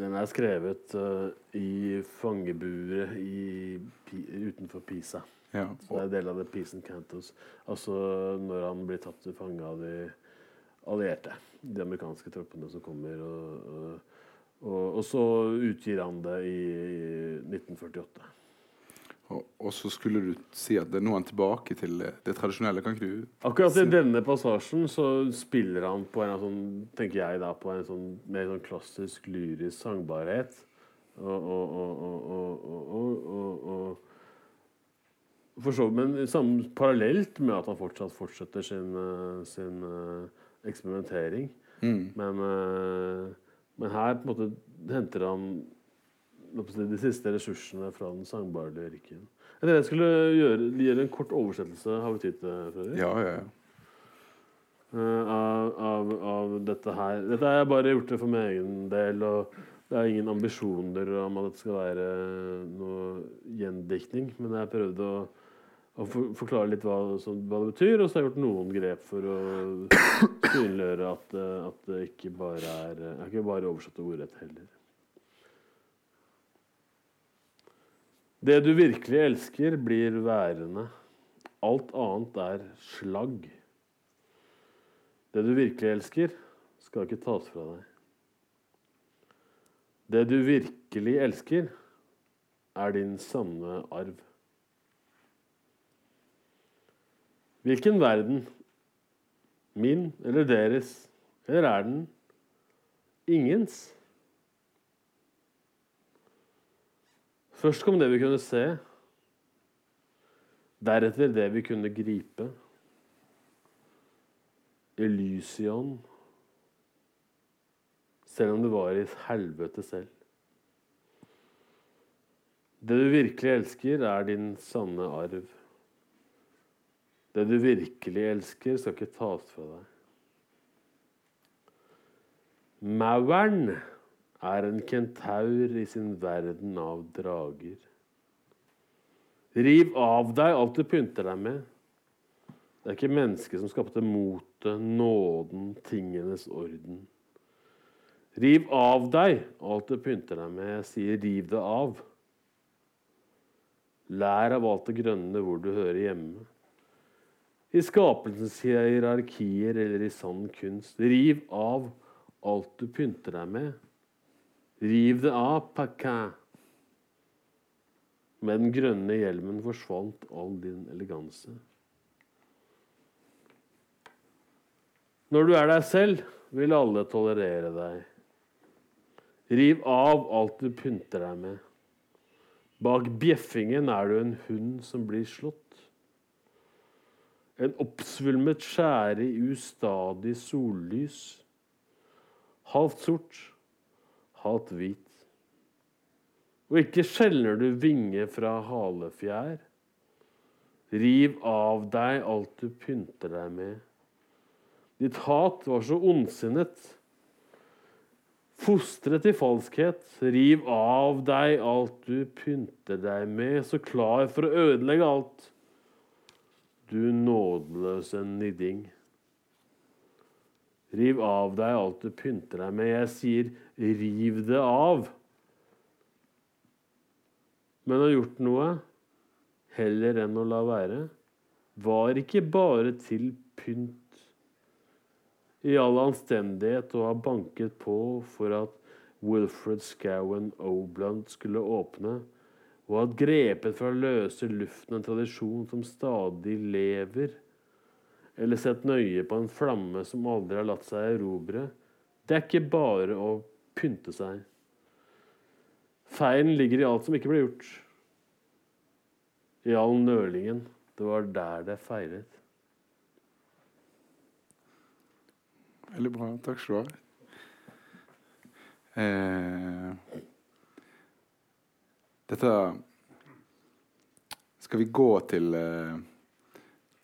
Speaker 2: Den er skrevet uh, i fangeburet i, utenfor Pisa.
Speaker 1: Ja.
Speaker 2: og, det er del av Peace and Cantos. Altså når han blir tatt til fange av de allierte. De amerikanske troppene som kommer. Og, og, og, og så utgir han det i, i 1948.
Speaker 1: Og, og, så skulle du si at det nå er han tilbake til det tradisjonelle. Kan ikke du
Speaker 2: Akkurat i denne passasjen så spiller han på en sånn, tenker jeg da, på en sånn mer sånn klassisk lyrisk sangbarhet. Og, og, for så, men sammen, parallelt med at han fortsatt fortsetter sin, sin uh, eksperimentering.
Speaker 1: Mm.
Speaker 2: Men, uh, men her på en måte henter han de siste ressursene fra den sangbare lyrikken. Jeg skulle gjøre, gjøre, en kort oversettelse. Har vi tid til Fredrik?
Speaker 1: Ja, ja, ja.
Speaker 2: Uh, av, av, av, dette her. Dette har jeg bare gjort det for min egen del. og Det er ingen ambisjoner om at det skal være noe gjendiktning. Men jeg prøvde å, å for, forklare litt hva, så, hva, det betyr, og så har jeg gjort noen grep for å synliggjøre at, at, det ikke bare er Jeg har ikke bare oversatt ordrett heller. Det du virkelig elsker, blir værende. Alt annet er slagg. Det du virkelig elsker, skal ikke tas fra deg. Det du virkelig elsker, er din sanne arv. Hvilken verden? Min eller deres? Eller er den ingens? Først kom det vi kunne se. Deretter det vi kunne gripe. Elysion. Selv om det var i helvete selv. Det du virkelig elsker, er din sanne arv. Det du virkelig elsker, skal ikke tas fra deg. Mauren er en kentaur i sin verden av drager. Riv av deg alt du pynter deg med. Det er ikke mennesket som skapte motet, nåden, tingenes orden. Riv av deg alt du pynter deg med. Jeg sier riv det av. Lær av alt det grønne hvor du hører hjemme. I skapelsens hierarkier eller i sann kunst. Riv av alt du pynter deg med. Riv det av, Paquin. Med den grønne hjelmen forsvant all din eleganse. Når du er deg selv, vil alle tolerere deg. Riv av alt du pynter deg med. Bak bjeffingen er du en hund som blir slått. En oppsvulmet skjære i ustadig sollys. Halvt sort, halvt hvit. Og ikke skjelner du vinge fra halefjær. Riv av deg alt du pynter deg med. Ditt hat var så ondsinnet. Fostret til falskhet. Riv av deg alt du pynter deg med, så klar for å ødelegge alt. Du nådeløse nidding. Riv av deg alt du pynter deg med. Jeg sier, riv det av. Men har gjort noe heller enn å la være, var ikke bare til pynt. I all anstendighet å ha banket på for at Wilfred Scowen Obland skulle åpne, og at grepet fra løse luften en tradisjon som stadig lever, eller sett nøye på en flamme som aldri har latt seg erobre. Det er ikke bare å pynte seg. Feilen ligger i alt som ikke ble gjort. I all nølingen. Det var der det feiret.
Speaker 1: Veldig bra. Takk skal du ha. Eh, dette Skal vi gå til, eh,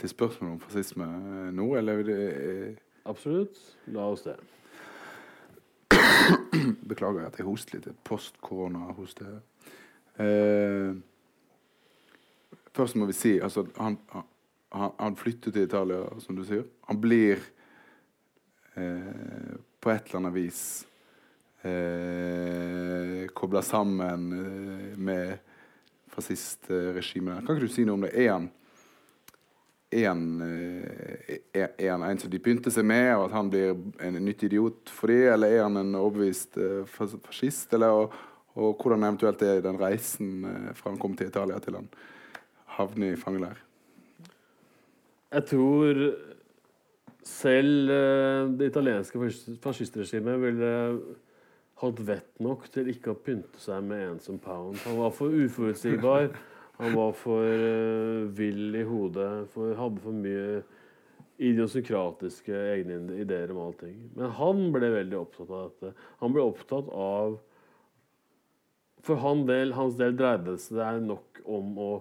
Speaker 1: til spørsmålet om fascisme eh, nå, eller er eh,
Speaker 2: Absolutt. La oss det.
Speaker 1: Beklager at jeg hoster litt. Post-korona-hoste. Eh, først må vi si altså, han, han, han flytter til Italia, som du sier. Han blir eh, på et eller annet vis eh, kobla sammen eh, med fascistregimet. Kan ikke du si noe om det? Er han er han, eh, er, en som de pynter seg med, og at han blir en nytt idiot for det, eller er han en overbevist uh, fascist? Eller, og, og, hvordan eventuelt er den reisen fra han kom til Italia til han havner i fangeleir?
Speaker 2: Jeg tror selv det italienske fascistregimet ville hatt vett nok til ikke å pynte seg med en som Pound. Han var for uforutsigbar. Han var for uh, vill i hodet, for, hadde for mye idiosynkratiske egne ideer om allting. Men han ble veldig opptatt av dette. Han ble opptatt av For han del, hans del dreide det seg nok om å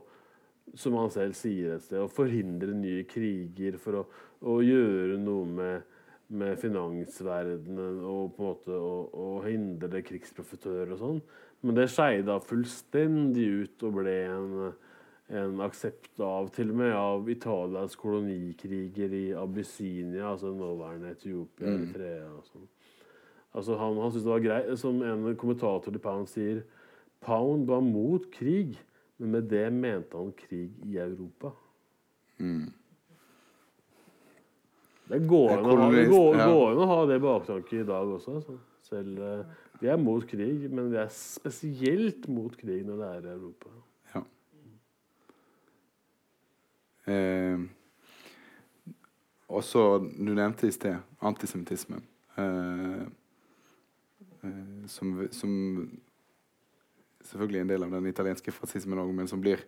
Speaker 2: som han selv sier et sted, å forhindre nye kriger, for å, å gjøre noe med, med finansverdenen og på en måte å, å hindre krigsprofitører og sånn. Men det skeida fullstendig ut og ble en, en aksept av til og med av Italias kolonikriger i Abyssinia, altså nåværende Etiopia, mm. Eritrea og sånn. Altså han, han syntes det var greit, Som en kommentator til Pound sier Pound var mot krig, men med det mente han krig i Europa. Mm. Det går an å ha det baktanke i dag også. Så. Selv uh, vi er mot krig, men vi er spesielt mot krig når det er i Europa. Ja.
Speaker 1: Eh, også, du nevnte i sted antisemittismen. Eh, eh, som, som, selvfølgelig en del av den italienske fascismen òg, men som blir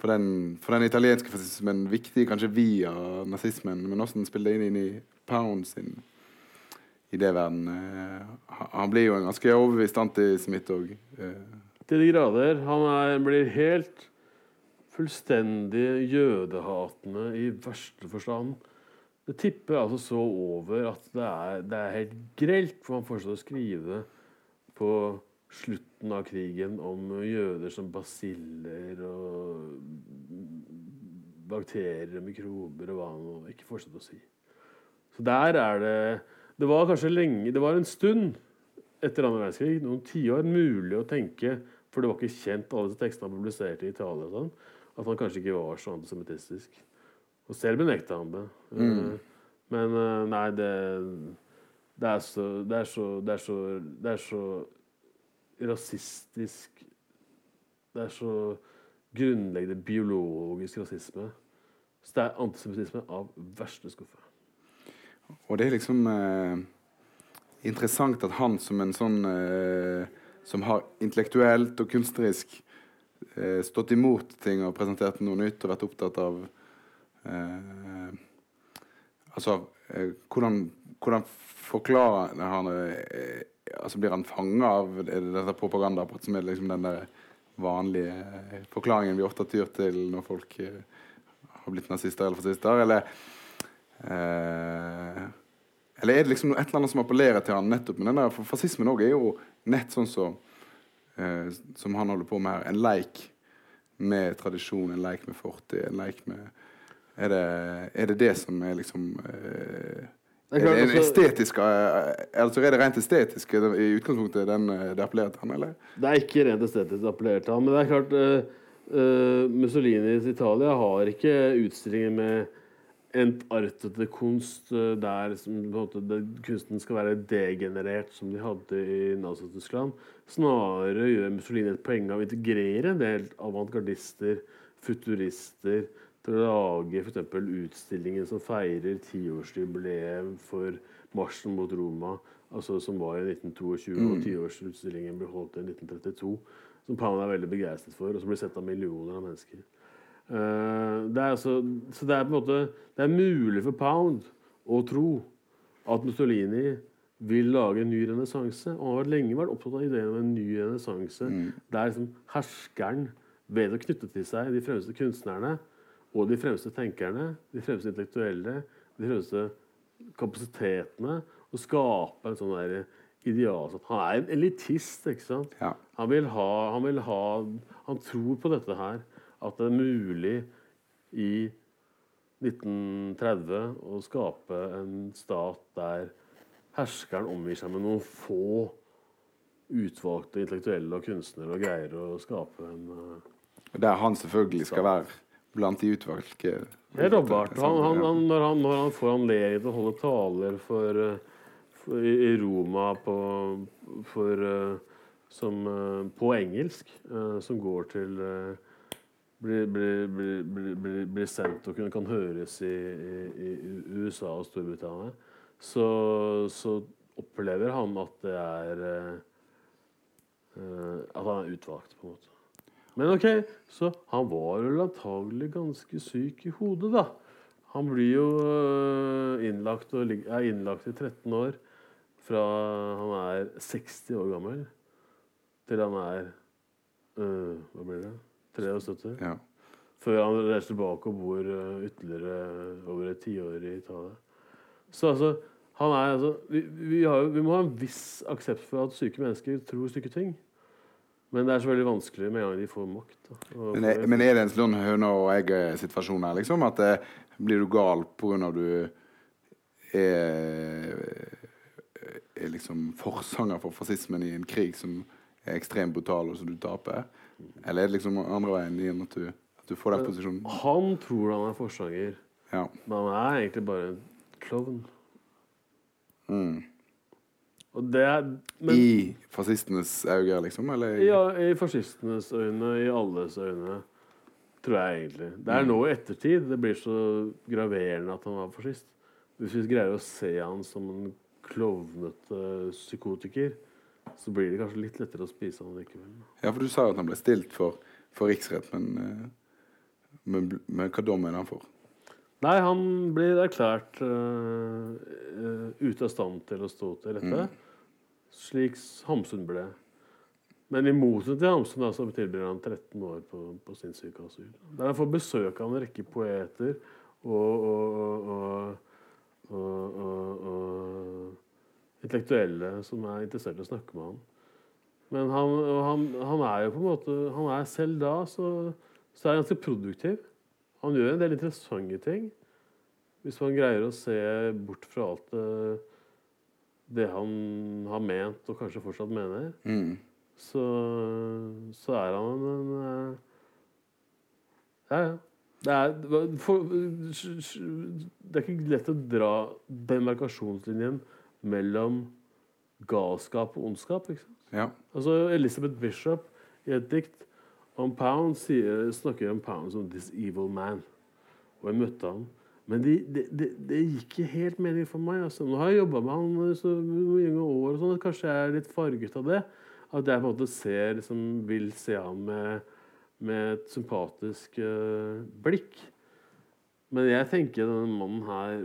Speaker 1: for den, for den, italienske fascismen viktig kanskje via nazismen. Men hvordan spiller det inn i Pound sin idéverden. Uh, han blir jo en ganske overbevist antisemitt òg.
Speaker 2: Uh. Til de grader. Han er, blir helt fullstendig jødehatende i verste forstand. Det tipper altså så over at det er, det er helt grelt, for han fortsetter å skrive på slutten av krigen om jøder som basiller og bakterier og mikrober og hva nå ikke fortsetter å si. Så der er det det var kanskje lenge, det var en stund etter andre verdenskrig, noen tiår, mulig å tenke For det var ikke kjent, alle disse tekstene han publiserte i Italia, sånn, at han kanskje ikke var så antisemittistisk. Og selv benekta han det. Mm. Men uh, nei, det, det, er så, det, er så, det, er så, det er så rasistisk Det er så grunnleggende biologisk rasisme. Så det er antisemittisme av verste skuffe.
Speaker 1: Og det er liksom eh, interessant at han som en sånn eh, Som har intellektuelt og kunstnerisk eh, stått imot ting og presentert noe nytt og vært opptatt av eh, Altså eh, hvordan, hvordan, forklarer han eh, altså Blir han fanga av dette propagandaapparatet som er liksom den der vanlige forklaringen vi ofte tyr til når folk har blitt nazister eller fascister? Eller Eh, eller er det liksom et eller annet som appellerer til han nettopp med den der, For fascismen òg er jo nett sånn så, eh, som han holder på med her. En leik med tradisjon, en leik med fortid, en leik med er det, er det, det som er liksom eh, er det, en estetisk, eh, altså er det rent estetisk i utgangspunktet den, eh, det appellerer til han, eller?
Speaker 2: Det er ikke rent estetisk det appellerer til han, men det er klart uh, Mussolinis Italia har ikke utstillinger med entartete kunst eh, der måte, kunsten skal være degenerert, som de hadde i Nazi-Tyskland. Snarere gjør Mussolini et poeng av å integrere en del avantgardister, futurister, lage f.eks. utstillingen som feirer tiårsjubileum for marsjen mot Roma, altså som var i 1922, mm. og tiårsutstillingen ble holdt i 1932, som Pound er veldig begeistret for, og som blir sett av millioner av mennesker. Uh, det er altså, så det er på en måte Det er mulig for Pound å tro at Mussolini vil lage en ny renessanse. Og han har lenge vært opptatt av ideen om en ny renessanse. Der liksom herskeren, ved å knytte til seg de fremste kunstnerne og de fremste tenkerne, de fremste intellektuelle, de fremste kapasitetene, Å skape en sånn der ideal Han er en elitist, ikke sant?
Speaker 1: Ja.
Speaker 2: Han vil ha Han, vil ha, han tror på dette her. At det er mulig i 1930 å skape en stat der herskeren omgir seg med noen få utvalgte intellektuelle og kunstnere og greier å skape en uh,
Speaker 1: Der han selvfølgelig skal være blant de utvalgte.
Speaker 2: Helt åpenbart. Han, han, han, når, han, får anledning til å holde taler for, uh, for, i, Roma på, for, uh, som, uh, på engelsk, som går til blir, blir, blir, blir, sendt og kan høres i, i, i USA og Storbritannia, så, så opplever han at det er At han er utvalgt, på en måte. Men OK, så han var vel antagelig ganske syk i hodet, da. Han blir jo øh, innlagt og er innlagt i 13 år fra han er 60 år gammel til han er øh, Hva blir det? 73?
Speaker 1: Ja.
Speaker 2: Før han reiser tilbake og bor øh, ytterligere over et tiår i Italia. Så altså, han er altså vi, vi, har, vi må ha en viss aksept for at syke mennesker tror syke ting. Men det er så veldig vanskelig med en gang de får makt.
Speaker 1: Men, er, men er det en sånn høna og egg-situasjon her, liksom? At det, blir du gal pga. at du er, er liksom forsanger for fascismen i en krig som er ekstremt brutal, og som du taper? Eller er det liksom andre veien igjen at du, at du får den posisjonen?
Speaker 2: Han tror han er forsanger,
Speaker 1: Ja.
Speaker 2: men han er egentlig bare en klovn.
Speaker 1: Mm.
Speaker 2: Er Men
Speaker 1: I fascistenes øyne, liksom? Eller?
Speaker 2: ja, i fascistenes øyne, i alles øyne, tror jeg egentlig. Det er nå i ettertid det blir så graverende at han var fascist. Hvis vi greier å se han som en klovnete psykotiker, så blir det kanskje litt lettere å spise han likevel.
Speaker 1: Ja, for du sa jo at han ble stilt for, for riksrett, men, eh, men, men hva dom er han får?
Speaker 2: Nei, han blir erklært øh, ute av stand til å stå til rette, slik Hamsun ble. Men i motsetning til Hamsun da, så tilbringer han 13 år på, på sinnssykeasyl. Der han får besøk av en rekke poeter og, og, og, og, og, og, og intellektuelle som er interessert i å snakke med han. Men han, han, han er jo på en måte Han er selv da så, så er han ganske produktiv. Han gjør en del interessante ting. Hvis man greier å se bort fra alt det, det han har ment, og kanskje fortsatt mener,
Speaker 1: Mm.
Speaker 2: så, så er han en eh, Ja, ja. Det er, for, det er ikke lett å dra demarkasjonslinjen mellom galskap og ondskap. ikke sant?
Speaker 1: Ja.
Speaker 2: Altså Elizabeth Bishop i et dikt om Pound sier, snakker om Pound som 'this evil man'. Og jeg møtte han. Men det, de, de, de gikk ikke helt mening for meg. Altså. Nå har jeg jobba med han så mange år, og sånn, at kanskje jeg er litt farget av det. At jeg på en måte ser, liksom, vil se han med, med et sympatisk uh, blikk. Men jeg tenker denne mannen her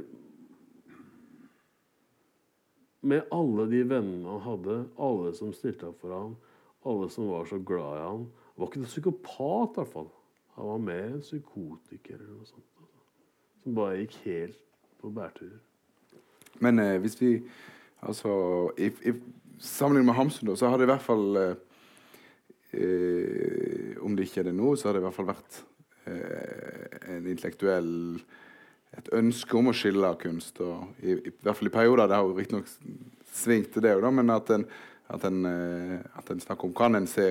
Speaker 2: med alle de vennene han hadde, alle som stilte opp for ham, alle som var så glad i ham. Han var ikke noen psykopat, i hvert fall. Han var mer en psykotiker eller noe sånt. altså. Som bare gikk helt på bærturer.
Speaker 1: Men eh, hvis vi Altså i, i Sammenlignet med Hamsun, så har det i hvert fall eh, eh, Om det ikke er det nå, så har det i hvert fall vært eh, en intellektuell Et ønske om å skille kunst. Og i, i, hvert fall i perioder. Det har jo riktignok svingt til det òg, men at en, at, en, eh, at en snakker om Kan en se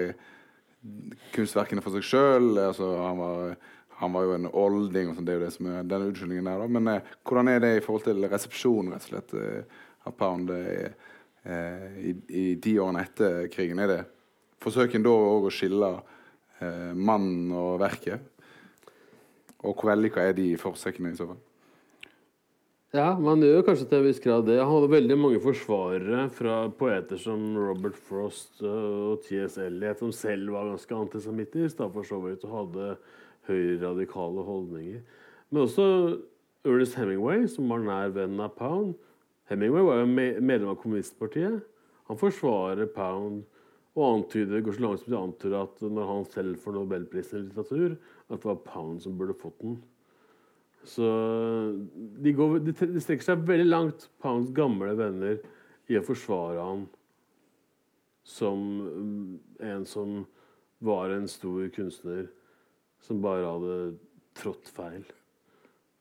Speaker 1: kunstverkene for seg sjøl? Altså, han, han var jo en olding, og sånt, det er jo det som er den unnskyldningen der. Da. Men eh, hvordan er det i forhold til resepsjon rett og slett, eh, av Pound eh, i, i de årene etter krigen? Er det forsøken da òg å skille eh, mannen og verket? Og hvor vellykka er de forsøkene i så fall?
Speaker 2: Ja, man gjør kanskje til en viss grad det. Han hadde veldig mange forsvarere fra poeter som Robert Frost øh, og T.S. Eliot, som selv var ganske antisemittisk, da for så vidt, og hadde høyreradikale holdninger. Men også Ernest Hemingway, som var nær venn av Pound, Hemingway var jo medlem av kommunistpartiet. Han forsvarer Pound og antyder, går så langt som de antyder at når han selv får nobelprisen i litteratur, at det var Pound som burde fått den. Så de, går, de, de strekker seg veldig langt, på hans gamle venner, i å forsvare ham som mm, en som var en stor kunstner som bare hadde trådt feil.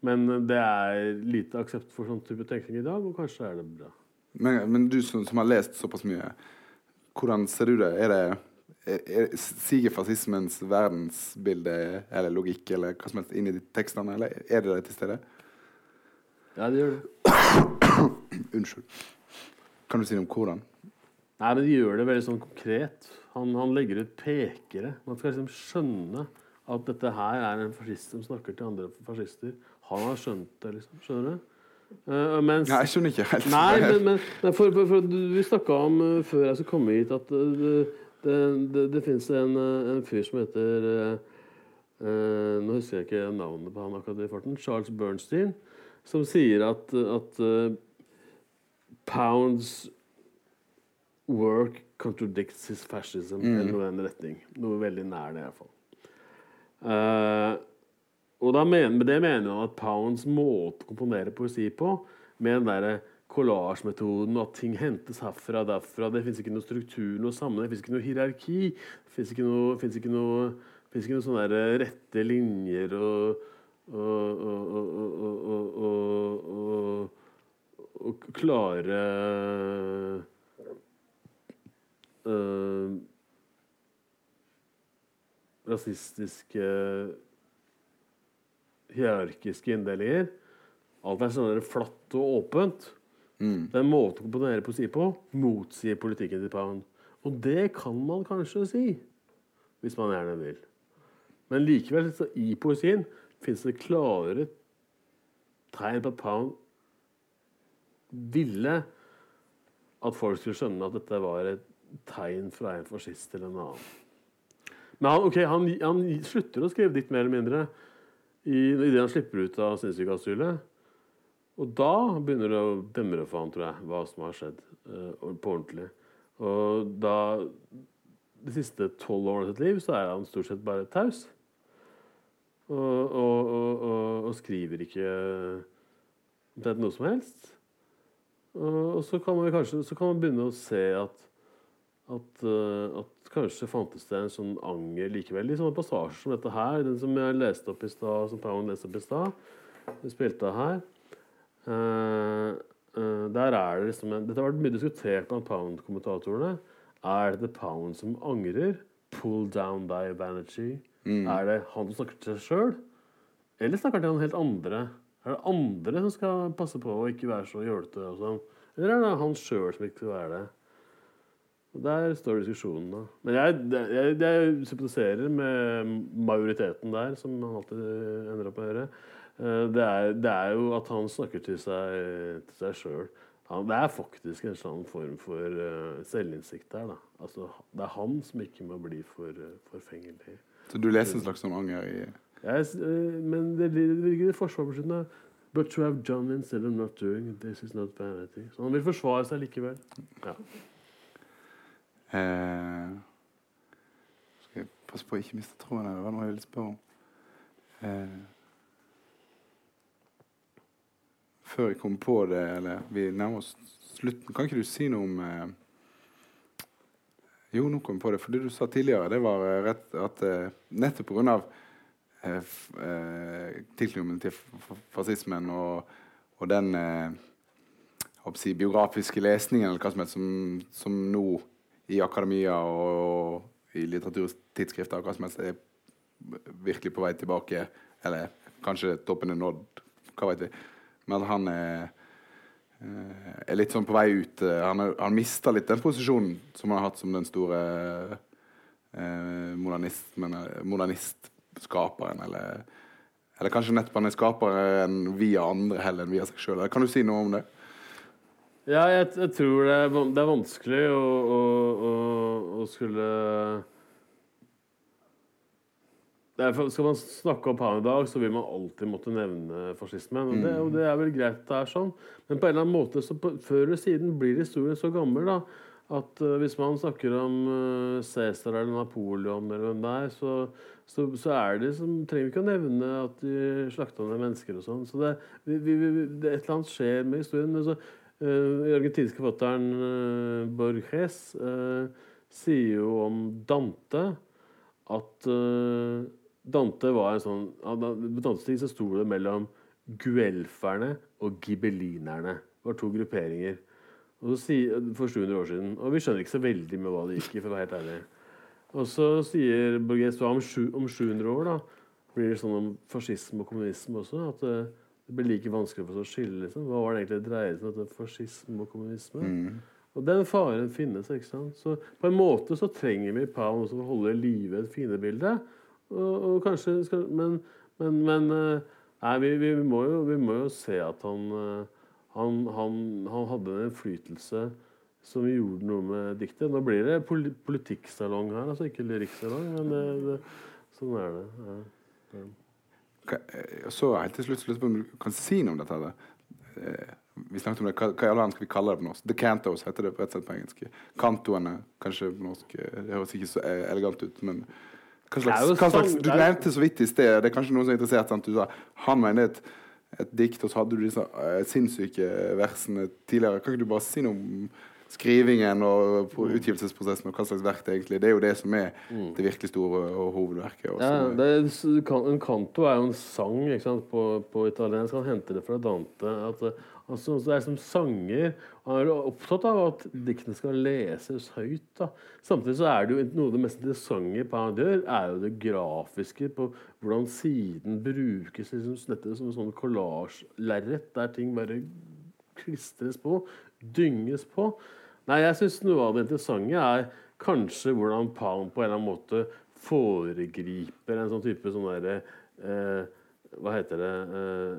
Speaker 2: Men det er lite aksept for sånn type tenkning i dag, og kanskje er det bra.
Speaker 1: Men, men du som, som har lest såpass mye, hvordan ser du det? Er det Siger fascismens verdensbilde eller logikk eller hva som helst inn i de tekstene, eller er det det til stede?
Speaker 2: Ja, det gjør det. [coughs]
Speaker 1: Unnskyld. Kan du si noe om hvordan?
Speaker 2: Nei, men de gjør det veldig sånn konkret. Han, han legger ut pekere. Man skal liksom skjønne at dette her er en fascist som snakker til andre fascister. Han har skjønt det, liksom. Skjønner du? Uh, mens,
Speaker 1: Nei, jeg skjønner ikke helt.
Speaker 2: Nei, men, men, for, for, for, du- vi snakka om uh, før jeg skulle komme hit, at eh, det, det, det, fins en, eh, en fyr som heter eh, eh, Nå husker jeg ikke navnet på han akkurat i farten. Charles Bernstein. Som sier at, at uh, Pounds work contradicts his fascism. Eller noe i den retning. Noe veldig nær det, iallfall. Uh, og da men, det mener han at Pounds måte å komponere poesi på, med den derre collage-metoden, at ting hentes herfra og derfra Det fins ikke noe struktur, noe sammenheng, det fins ikke noe hierarki. Det fins ikke noe, finnes ikke noe, noe sånne rette linjer og og, og, og, og, klare øh, rasistiske hierarkiske inndelinger. Alt er sånn flatt og åpent.
Speaker 1: Mm.
Speaker 2: Det er en måte å komponere poesi på motsier politikken til Pound. Og det kan man kanskje si, hvis man gjerne vil. Men likevel, i poesien fins det klare tegn på at Pound ville at folk skulle skjønne at dette var et tegn fra en fascist til en annen. Men han, okay, han, han slutter å skrive dikt mer eller mindre i, det han slipper ut av sinnssykerasylet. Og da begynner det å demre for han, tror jeg, hva som har skjedd uh, på ordentlig. Og da De siste tolv årene av sitt liv så er han stort sett bare taus. Og, og, og, og, skriver ikke omtrent noe som helst. Og, så kan man kanskje kan man begynne å se at at, eh, at kanskje fantes det en sånn anger likevel i sånne passasjer som dette her. Den som jeg leste opp i stad, som Pound leste opp i stad. Spilte her. Eh, eh, der er det liksom en, Dette har vært mye diskutert blant Pound-kommentatorene. Er det Pound som angrer? Pull down thy vanity. Er det han som snakker til seg sjøl? Eller snakker han til han helt andre? Er det andre som skal passe på å ikke være så jålete? sånn? Eller er det han sjøl som ikke skal være det? Der står diskusjonen, da. Men jeg, jeg, jeg sympatiserer med majoriteten der, som han alltid ender opp med å gjøre. Eh, Det er, det er jo at han snakker til seg, til seg sjøl. Det er faktisk en sånn form for eh, selvinnsikt der. da. Altså, Det er han som ikke må bli for uh, forfengelig.
Speaker 1: Så du leser en slags sånn anger i
Speaker 2: Jeg, s- eh, men det lig- ligger i forsvar på slutten. But to have done instead of not doing, this is not vanity. Så han vil forsvare seg likevel. Ja.
Speaker 1: eh, Skal jeg passe på å ikke miste tråden her? Det var noe jeg ville spørre om. Eh, før jeg kom på det, eller vi nærmer oss slutten, kan ikke du si noe om eh, Jo, nå kom jeg på det. For det du sa tidligere, det var eh, rett at eh, nettopp pga. Eh, eh, tilknytningen til fascismen og, og den eh, si, biografiske lesningen eller hva som som, som nå i akademia og, i litteraturtidsskrifter og hva som helst er virkelig på vei tilbake. Eller kanskje toppen er nådd, hva vet vi. Men han er, eh, er litt sånn på vei ut. eh, Han, han mista litt den posisjonen som han har hatt som den store eh, modernismen, eh, modernistskaperen. Eller, eller kanskje nettopp han er skaperen via andre heller enn via seg sjøl. Kan du si noe om det?
Speaker 2: Ja, jeg, jeg tror det er, det er vanskelig å, å, å, å skulle derfor Skal man snakke om dag, så vil man alltid måtte nevne fascismen. Og det, og det er vel greit det er sånn, men på en eller annen måte så på, før eller siden blir historien så gammel da, at uh, hvis man snakker om uh, Cæsar eller Napoleon eller hvem det er, så, så, så er det som, trenger vi ikke å nevne at de slakta ned mennesker og sånn. Så det, vi, vi, vi, det, et eller annet skjer med historien. Men så, uh, argentinske forfatteren uh, Borges uh, sier jo om Dante at uh, Dante var en sånn På Dantes tid så sto det mellom guelferne og gibelinerne. Det var to grupperinger. Og så for 700 år siden. Og vi skjønner ikke så veldig med hva det gikk i. for å være helt ærlig. Og så sier Borges om, om 700 år da, blir det sånn om fascisme og kommunisme også. At det, det blir like vanskelig for oss å skille. Liksom. Hva var det egentlig det dreide seg om? Fascisme og kommunisme?
Speaker 1: Mm.
Speaker 2: Og den faren finnes. ikke sant? Så på en måte så trenger vi Pound også for å holde i live et fiendebilde. Og, og kanskje skal, Men, men, men nei, vi, vi, må jo, vi, må jo, se at han, han, han, han hadde en innflytelse som gjorde noe med diktet. Nå blir det politikksalong her, altså ikke lyrikksalong, men det, det, sånn er det. Ja.
Speaker 1: Ja. Så helt til slutt, slutt på om du kan si noe om dette. her. Vi snakket om det, Hva, i all verden skal vi kalle det på norsk? The Cantos heter det slett på engelsk. Kantoene, kanskje på norsk. Det høres ikke så elegant ut, men slags, slags, Du nevnte så vidt i sted, det er kanskje noen som er interessert. Sant? Du sa han mener et, et dikt, og så hadde du disse uh, sinnssyke versene tidligere. Kan ikke du bare si noe om skrivingen og utgivelsesprosessen og hva slags verk det er egentlig Det er jo det som er det virkelig store hovedverket. Også.
Speaker 2: Ja, det, en canto er jo en sang på, på, italiensk. Han henter det fra Dante. At, altså, det er som sanger. Han er opptatt av at diktene skal leses høyt. Da. Samtidig så er det jo noe av det mest interessante gjør, er jo det grafiske. på Hvordan siden brukes liksom, som en sånn kollasjlerret der ting bare klistres på, dynges på. Nei, jeg syns noe av det interessante er kanskje hvordan Palm på en eller annen måte foregriper en sånn type sånn derre eh, Hva heter det eh,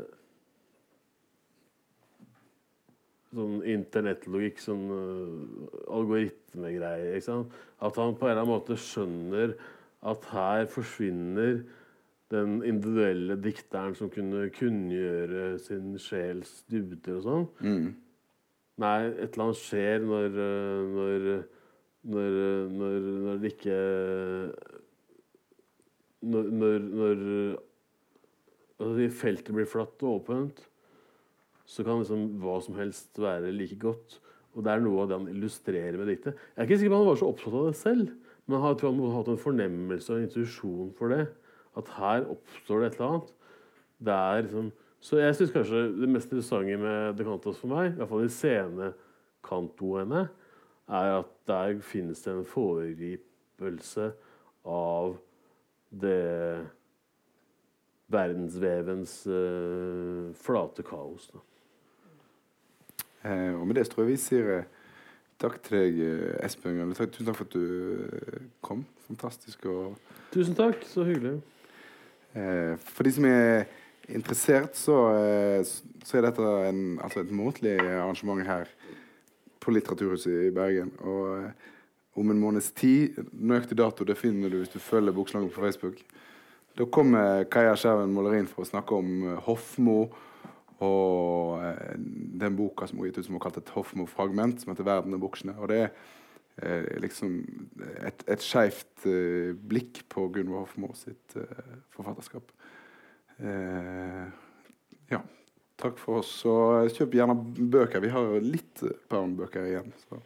Speaker 2: Sånn internettlogikk, sånn uh, algoritmegreier. At han på en eller annen måte skjønner at her forsvinner den individuelle dikteren som kunne kunngjøre sin sjels dybder og sånn.
Speaker 1: Mm.
Speaker 2: Nei, et eller annet skjer når når, når, når, når det ikke Når, når, når altså, feltet blir flatt og åpent, så kan liksom hva som helst være like godt. Og det er noe av det han illustrerer med diktet. Jeg er ikke sikker på om han var så opptatt av det selv, men jeg tror han må ha hatt en fornemmelse og en intuisjon for det. At her oppstår det et eller annet. Det er liksom så jeg syns kanskje det mest interessante med De Cantos for meg, i hvert fall de scenekantoene, er at der finnes det en foregripelse av det verdensvevens uh, flate kaos.
Speaker 1: Eh, og med det tror jeg vi sier eh, takk til deg, eh, Espen. Tusen takk for at du kom. Fantastisk. Og,
Speaker 2: Tusen takk. Så hyggelig.
Speaker 1: Eh, for de som er interessert, så, eh, så er dette en, altså et månedlig arrangement her på Litteraturhuset i Bergen. Og eh, om en måneds tid Nøyaktig dato det finner du hvis du følger Bokslaget på Facebook. Da kommer Kaja Skjerven Målerinn for å snakke om eh, Hofmo og den boka som hun gitt ut som hun kalte kalt et Hofmo-fragment, som heter 'Verden og buksene'. Og det er eh, liksom et, et skeivt eh, blikk på Gunvor Hofmo sitt eh, forfatterskap. Eh, ja. Takk for oss. Og kjøp gjerne bøker. Vi har litt Pound-bøker igjen. Så.